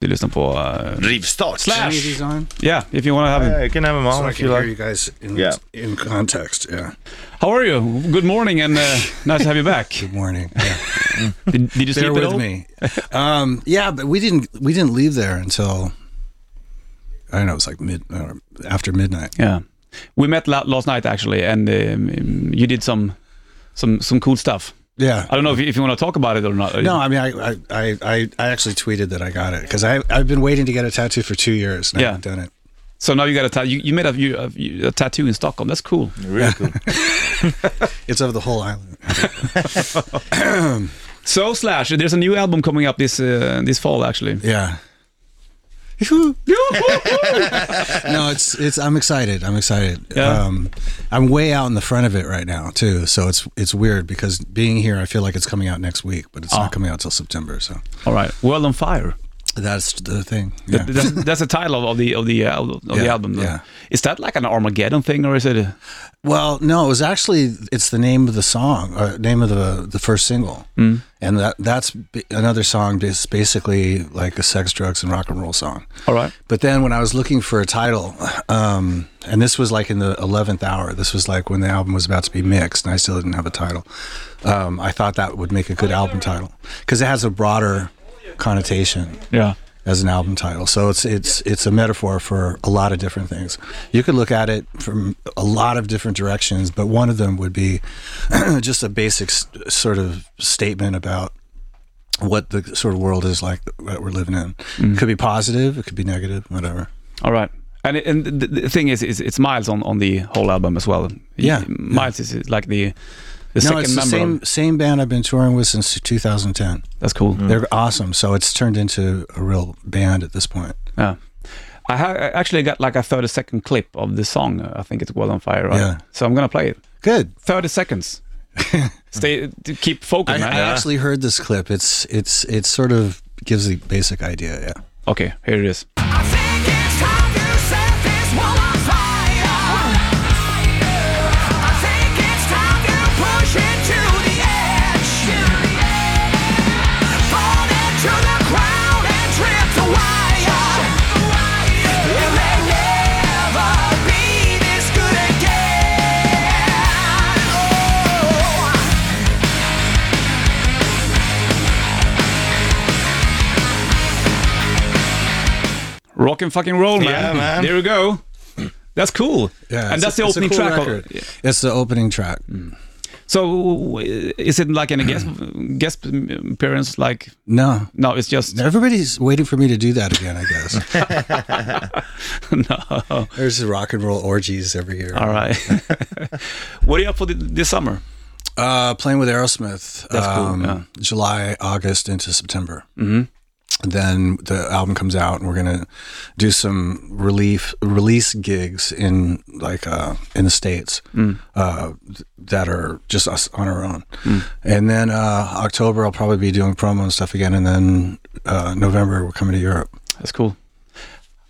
Du lyssnar på uh, Rivstart. Slash. Any of? Yeah, if you want to have Yeah, it. you can have them on So I if can you hear like. you guys in, Yeah. in context. Yeah. How are you? Good morning and uh, nice to have you back. Good morning. Yeah. Did, did you sleep Bear at with all? me. Um, yeah, but we didn't we didn't leave there until I don't know. It was like mid uh, after midnight. Yeah, we met la- last night actually, and um, you did some some some cool stuff. Yeah. I don't know if you, if you want to talk about it or not. No, I mean, I, I, I, I I actually tweeted that I got it because I I've been waiting to get a tattoo for two years and I Yeah. haven't done it. So now you got a tattoo. You, you made a, you, a, a tattoo in Stockholm. That's cool. Really cool. It's over the whole island. So Slash, there's a new album coming up this uh, this fall actually. Yeah. no, it's it's. I'm excited. I'm excited. Yeah. Um, I'm way out in the front of it right now too. So it's it's weird because being here, I feel like it's coming out next week, but it's Oh. not coming out till September. So All right, World on Fire. That's the thing. Yeah. That- That's, that's the title of the of the uh, of the album. though. yeah. Is that like an Armageddon thing, or is it? A, Well, no, it was actually it's the name of the song, or name of the the first single, and that that's b- another song is basically like a sex, drugs, and rock and roll song. all right. But then when I was looking for a title, um, and this was like in the eleventh hour, this was like when the album was about to be mixed, and I still didn't have a title. Um, I thought that would make a good album title because it has a broader connotation Yeah. as an album title. So it's it's it's a metaphor for a lot of different things. You could look at it from a lot of different directions, but one of them would be just a basic s- sort of statement about what the sort of world is like that we're living in. It could be positive, it could be negative, whatever. All right. And it, and the, the thing is, is, it's Myles on, on the whole album as well. Yeah. Myles is like the the no, second it's the member. same of- same band I've been touring with since 2010. that's cool. They're awesome. So it's turned into a real band at this point. Yeah. I, ha- I actually got like a 30 second clip of the song. uh, I think it's World on Fire, right? Yeah. So I'm gonna play it. Good. 30 seconds. Stay keep focus, I, man. I actually heard this clip. It's it's it sort of gives the basic idea. Yeah. Okay, here it is. Rock and fucking roll, man. Yeah, man. There we go. That's cool. Yeah, and that's a- the it's opening cool track. record. Of, It's the opening track. so, is it like any guest guest appearance? Like, No, no, it's just everybody's waiting for me to do that again. I guess no. there's rock and roll orgies every year. All right. what are you up for this summer? Uh, playing with Aerosmith. That's cool, um, yeah. July, August into September. Mm-hmm. Then the album comes out, and we're gonna do some relief release gigs in like uh, in the states Mm. uh, that are just us on our own. And then uh, October, I'll probably be doing promo and stuff again. And then uh, November, we're coming to Europe. That's cool.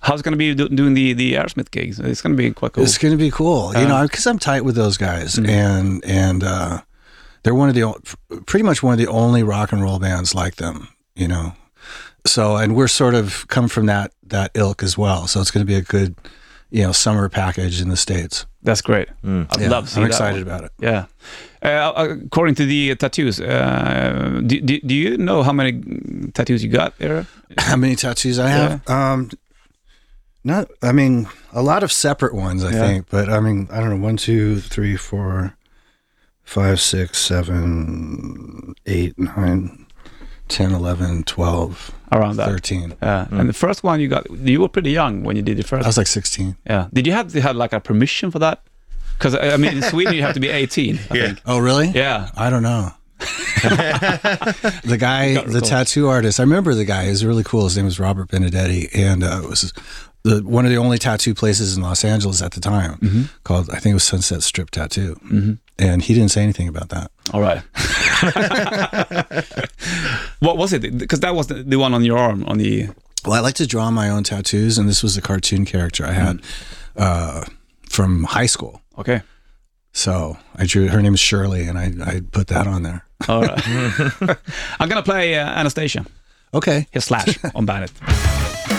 How's it going to be do- doing the the Aerosmith gigs? It's going to be quite cool. It's going to be cool, you Uh, know, because I'm tight with those guys, Mm-hmm. and and uh, they're one of the pretty much one of the only rock and roll bands like them, you know. So, and we're sort of come from that that ilk as well. So it's going to be a good, you know, summer package in the states. That's great. I'd Yeah, love to see I'm that excited one. about it. Yeah. Uh, according to the tattoos, uh, do, do, do you know how many tattoos you got there? How many tattoos I have? Um, not, I mean, a lot of separate ones, I Yeah. think, but I mean, I don't know, one, two, three, four, five, six, seven, eight, nine, 10, 11, 12, Around that. 13. Uh, And the first one you got, you were pretty young when you did the first. I was like 16. yeah. Did you have to have like a permission for that? Because I mean, in Sweden you have to be 18. I Yeah. think. Oh, really? Yeah. I don't know. the guy, the recalled. tattoo artist, I remember the guy. He was really cool. His name was Robert Benedetti, and uh, it was the one of the only tattoo places in Los Angeles at the time Mm-hmm. called I think it was Sunset Strip Tattoo, and he didn't say anything about that. All right. what was it? Because that was the, the one on your arm on the. Well, I like to draw my own tattoos, and this was a cartoon character I had Mm-hmm. uh, from high school. Okay. So I drew. Her name is Shirley, and I I put that on there. All right. I'm gonna play uh, Anastasia. Okay. Here's Slash on Bandit.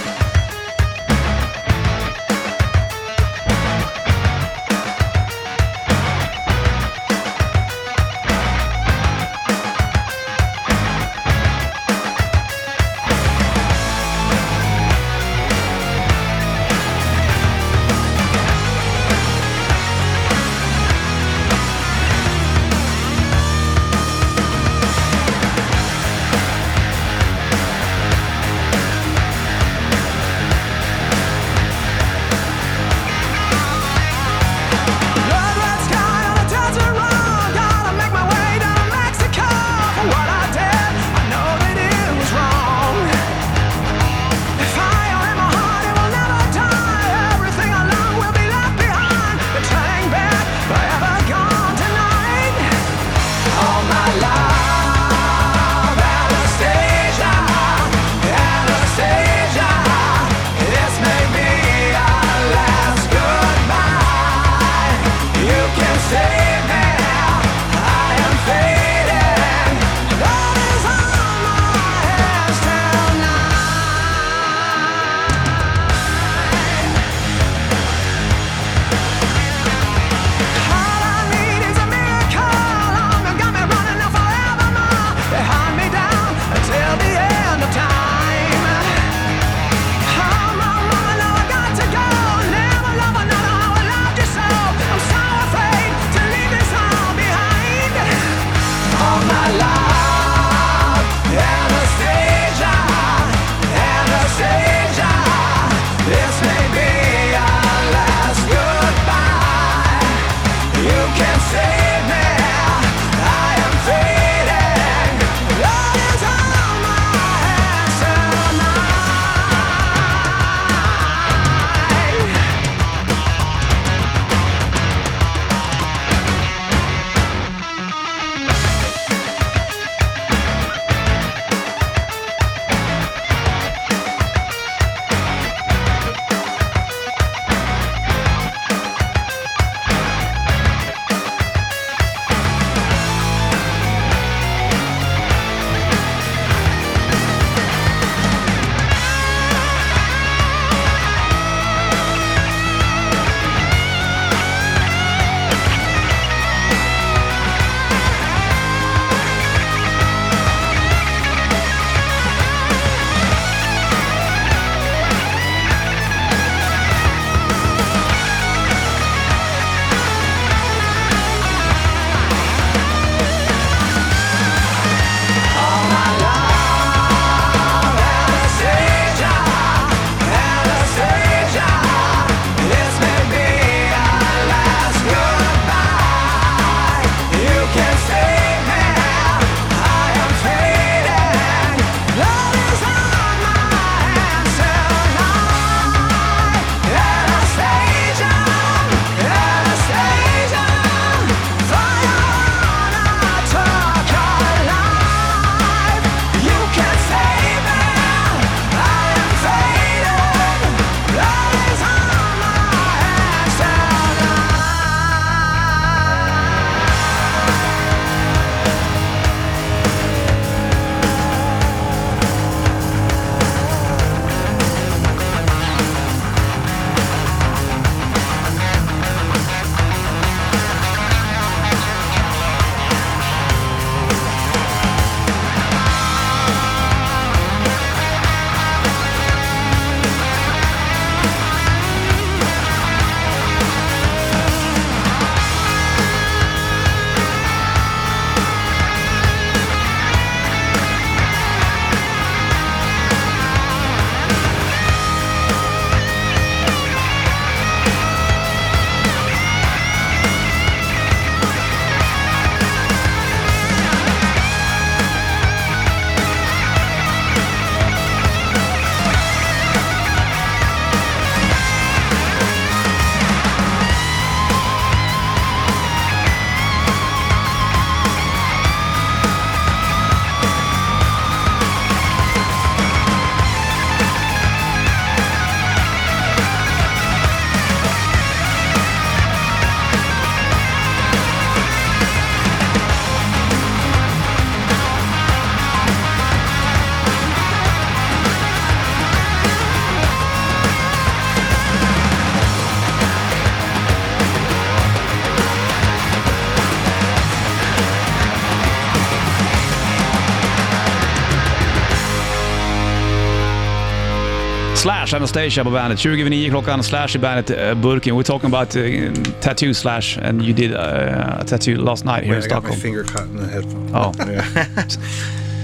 Slash, Anastasia på bandet. 20.09 klockan, Slash i bandet uh, Burken. We're talking about uh, tattoo Slash and you did uh, a tattoo last night here in I got my Stockholm. finger cut in the headphone. Oh, Yeah.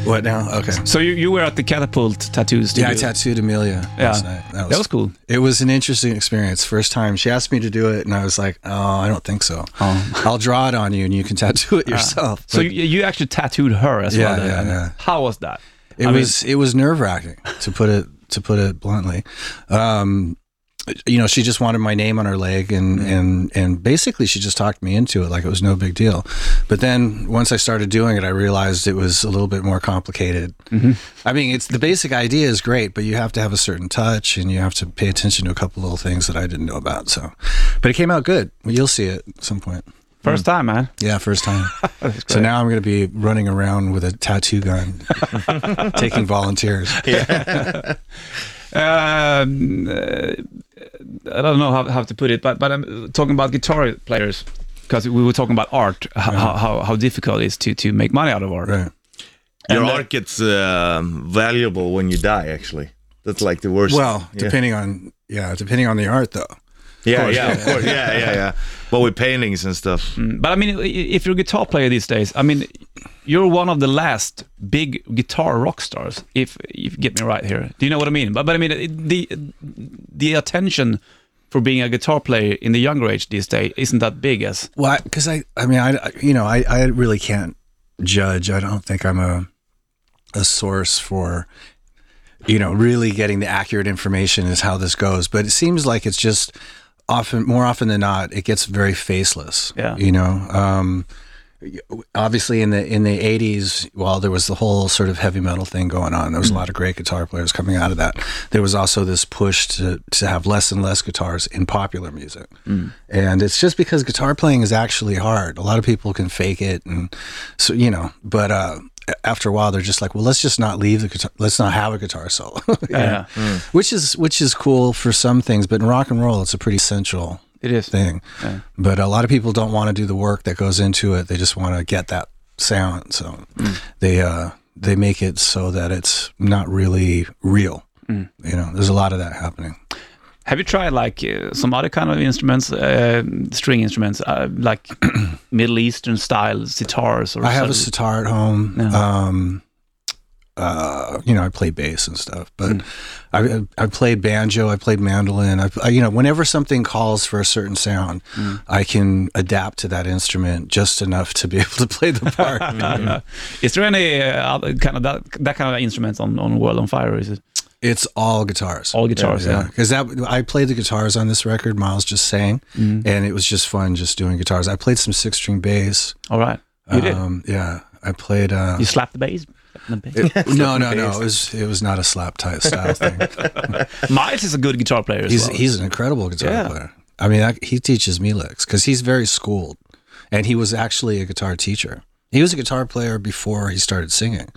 What now? Okay. so you, you were at the Catapult Tattoo Studio? Yeah, I tattooed Amelia Yeah. last night. That was cool. It was an interesting experience. First time she asked me to do it, and I was like, "Oh, I don't think so. Oh. I'll draw it on you, and you can tattoo it yourself." So you, you actually tattooed her as Yeah, well. then, yeah, yeah. How was that? it I mean- was it was nerve wracking to put it to put it bluntly. Um, you know, she just wanted my name on her leg, and Mm-hmm. and and basically she just talked me into it like it was no big deal. But then once I started doing it, I realized it was a little bit more complicated. Mm-hmm. I mean, it's the basic idea is great, but you have to have a certain touch, and you have to pay attention to a couple little things that I didn't know about. So, but it came out good. You'll see it at some point. First time, man. Yeah, first time. So now I'm going to be running around with a tattoo gun, taking volunteers. Um, uh, I don't know how, how to put it, but but I'm talking about guitar players because we were talking about art, h- how, how how difficult it is to to make money out of art. Right. Your And, uh, art gets um, valuable when you die. Actually, that's like the worst. Well, yeah. depending on yeah, depending on the art though. Yeah, course, yeah, of course, yeah, yeah, yeah. But with paintings and stuff. Mm, But I mean, if you're a guitar player these days, I mean, you're one of the last big guitar rock stars. If if you get me right here, do you know what I mean? But but I mean, the the attention for being a guitar player in the younger age these days isn't that big as Well, because I, I mean, I, I- you know, I, I really can't judge. I don't think I'm a, a source for, you know, really getting the accurate information is how this goes. But it seems like it's just often, more often than not, it gets very faceless. Yeah. You know, um, obviously in the in the 80s while there was the whole sort of heavy metal thing going on there was a lot of great guitar players coming out of that. There was also this push to to have less and less guitars in popular music. And it's just because guitar playing is actually hard. A lot of people can fake it and so you know but uh after a while they're just like well let's just not leave the guitar let's not have a guitar solo? Yeah. Mm. which is which is cool for some things but in rock and roll it's a pretty essential it is. thing. Yeah. But a lot of people don't want to do the work that goes into it. They just want to get that sound. So mm. they uh, they make it so that it's not really real. Mm. You know, there's a lot of that happening. Have you tried like uh, some other kind of instruments, uh, string instruments, uh, like Middle Eastern style sitars? Or I have a sitar at home. Yeah. Um, uh, you know, I play bass and stuff, but I I played banjo, I played mandolin. I, I you know, whenever something calls for a certain sound, I can adapt to that instrument just enough to be able to play the part. Uh, is there any uh, other kind of that, that kind of instrument on, on World on Fire? Is it It's all guitars. all guitars? Yeah. Because that I played the guitars on this record. Myles just sang, and it was just fun just doing guitars. I played some six string bass. All right. You did. Um, yeah, I played. Uh, You slapped the bass. Bass. no, no, no. It was it was not a slap tight style thing. Myles is a good guitar player as He's well. he's an incredible guitar Yeah. player. I mean, I, he teaches me licks because he's very schooled, and he was actually a guitar teacher. He was a guitar player before he started singing,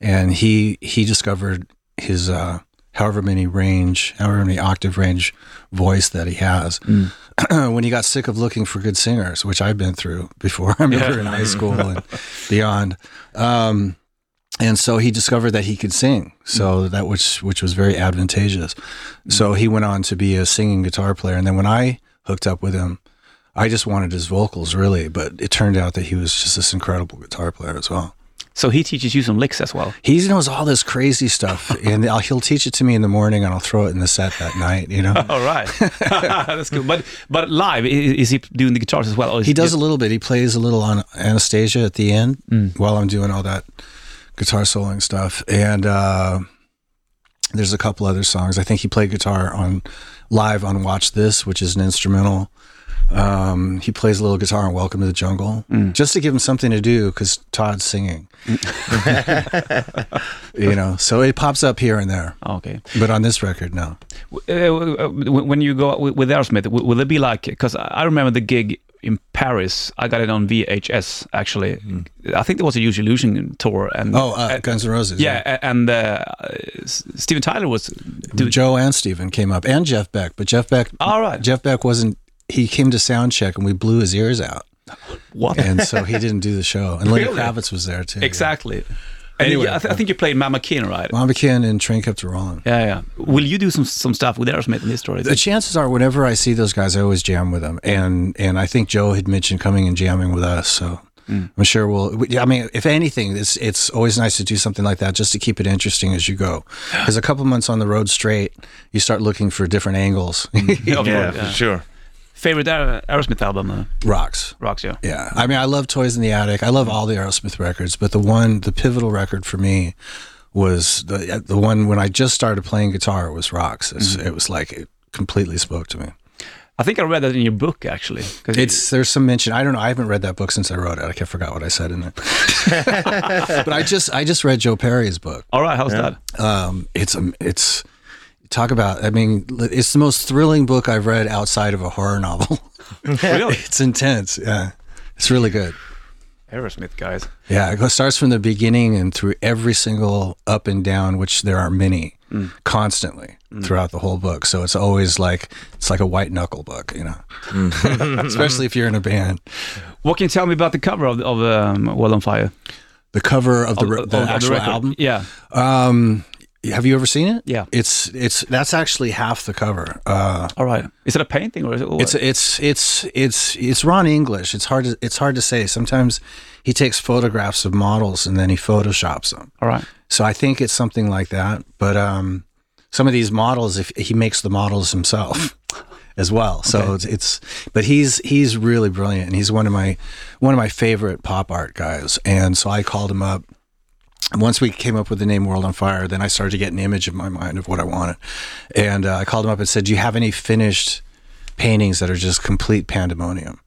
and he he discovered his uh, however many range, however many octave range voice that he has. when he got sick of looking for good singers, which I've been through before, I remember in high school and beyond. Um, and so he discovered that he could sing. So that which which was very advantageous. So he went on to be a singing guitar player. And then when i hooked up with him i just wanted his vocals really. But it turned out that he was just this incredible guitar player as well so he teaches you some licks as well. he knows all this crazy stuff and I'll, he'll teach it to me in the morning and i'll throw it in the set that night you know All right, that's cool. But but live, is he doing the guitars as well? He does a little bit he plays a little on anastasia at the end while i'm doing all that guitar soloing stuff and uh there's a couple other songs i think he played guitar on live on watch this which is an instrumental um he plays a little guitar on welcome to the jungle just to give him something to do because todd's singing you know so it pops up here and there okay. but on this record no Uh, when you go with Aerosmith, will it be like? Because I remember the gig in Paris. I got it on VHS actually. I think there was a Use Your Illusion tour, and oh uh, and- guns N' roses yeah, a- and uh, Steven Tyler was. Joe and Steven came up, and Jeff Beck. But Jeff Beck, All right. Jeff Beck wasn't. He came to sound check, and we blew his ears out, what? and so he didn't do the show. And Lenny Really? Kravitz was there too. exactly. And Anyway, yeah, I, th- I think you played Mama Kin, right? Mama Kin and Train Kept a Rolling. Yeah, yeah. Will you do some some stuff with Aerosmith in this story? The chances are, whenever I see those guys, I always jam with them, and and I think Joe had mentioned coming and jamming with us, so mm. I'm sure we'll. we- I mean, if anything, it's it's always nice to do something like that just to keep it interesting as you go. Because a couple months on the road straight, you start looking for different angles. Yeah, mm. Yeah, for sure. Favorite Aer- Aerosmith album? Uh, Rocks. rocks, yeah. Yeah, I mean, I love Toys in the Attic. I love all the Aerosmith records, but the one, the pivotal record for me was the the one when I just started playing guitar. Was Rocks. It's, It was like it completely spoke to me. I think I read that in your book actually. 'cause you- It's there's some mention. I don't know. I haven't read that book since I wrote it. I can't forgot what I said in it. but I just I just read Joe Perry's book. all right. How's that? Um, it's um, it's talk about. I mean, it's the most thrilling book I've read outside of a horror novel. really? it's intense. Yeah, it's really good. Aerosmith guys. Yeah, it starts from the beginning and through every single up and down, which there are many, constantly throughout the whole book. So it's always like it's like a white knuckle book, you know. Especially if you're in a band. What can you tell me about the cover of of um, World on Fire? The cover of the, Of- the of the actual record. album. Yeah. Um, have you ever seen it? Yeah. It's it's that's actually half the cover. Uh, All right. Is it a painting or is it? it's it's it's it's it's Ron English. It's hard to it's hard to say. Sometimes he takes photographs of models and then he photoshops them. all right. So I think it's something like that. But um, some of these models, if he makes the models himself as well, so it's, it's. But he's he's really brilliant, and he's one of my one of my favorite pop art guys. And so I called him up. And once we came up with the name World on Fire, then I started to get an image in my mind of what I wanted. And uh, I called him up and said, "Do you have any finished paintings that are just complete pandemonium?"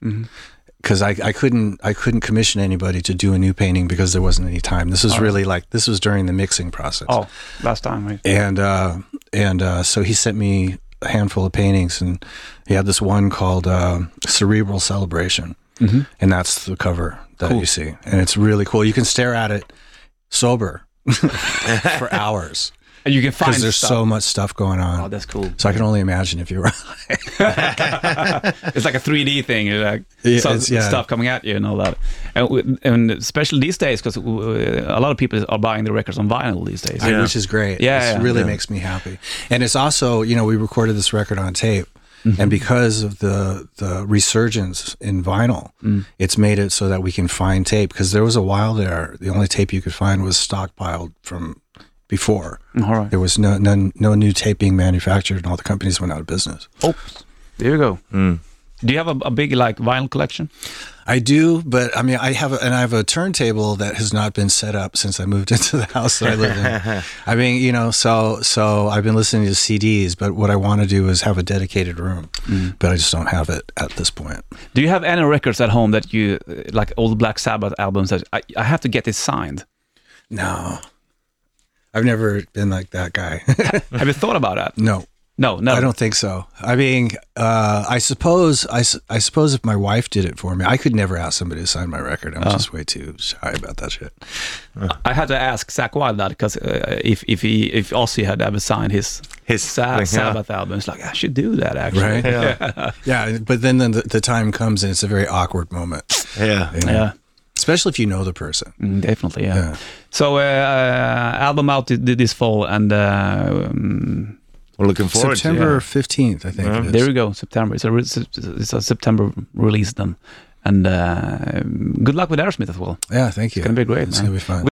because I, I couldn't I couldn't commission anybody to do a new painting because there wasn't any time. This was really like this was during the mixing process. Oh, last time. Right? And uh, and uh, so he sent me a handful of paintings, and he had this one called uh, Cerebral Celebration, and that's the cover that you see, and it's really cool. You can stare at it sober for hours And you can find because there's stuff. so much stuff going on. Oh, that's cool. so I can only imagine if you were. It's like a 3D thing, you're like Yeah, some yeah. stuff coming at you and all that. And, and especially these days, because a lot of people are buying the records on vinyl these days. Yeah. which is great. Yeah, it yeah. really Yeah. makes me happy. And it's also, you know, we recorded this record on tape, Mm-hmm. and because of the the resurgence in vinyl, Mm. it's made it so that we can find tape. Because there was a while there, the only tape you could find was stockpiled from before. All right. There was no no, no new tape being manufactured, and all the companies went out of business. Oops. There you go. Do you have a, a big like vinyl collection? I do, but I mean, I have a, and I have a turntable that has not been set up since I moved into the house that I live in. I mean, you know, so so I've been listening to CDs, but what I want to do is have a dedicated room, mm. but I just don't have it at this point. Do you have any records at home that you like old Black Sabbath albums that I, I have to get this signed? No, I've never been like that guy. have you thought about that? no, No, no. I don't think so. I mean, uh, I suppose I, s- I suppose if my wife did it for me, I could never ask somebody to sign my record. I'm just way too shy about that shit. I had to ask Zakk Wylde that because uh, if if he if Ozzy had ever signed his His Sa- thing, yeah. Sabbath album, it's like I should do that actually. Right? Yeah. Yeah, but then the, the time comes and it's a very awkward moment. Yeah. you know? Yeah. especially if you know the person. Mm, definitely, yeah. Yeah. So, uh, uh, album out th- this fall, and uh, um, We're looking forward September to fifteenth, I think. it is. there we go, September. It's a it's a September release then, and uh, good luck with Aerosmith as well. Yeah, thank you. It's gonna be great. It's gonna be fun.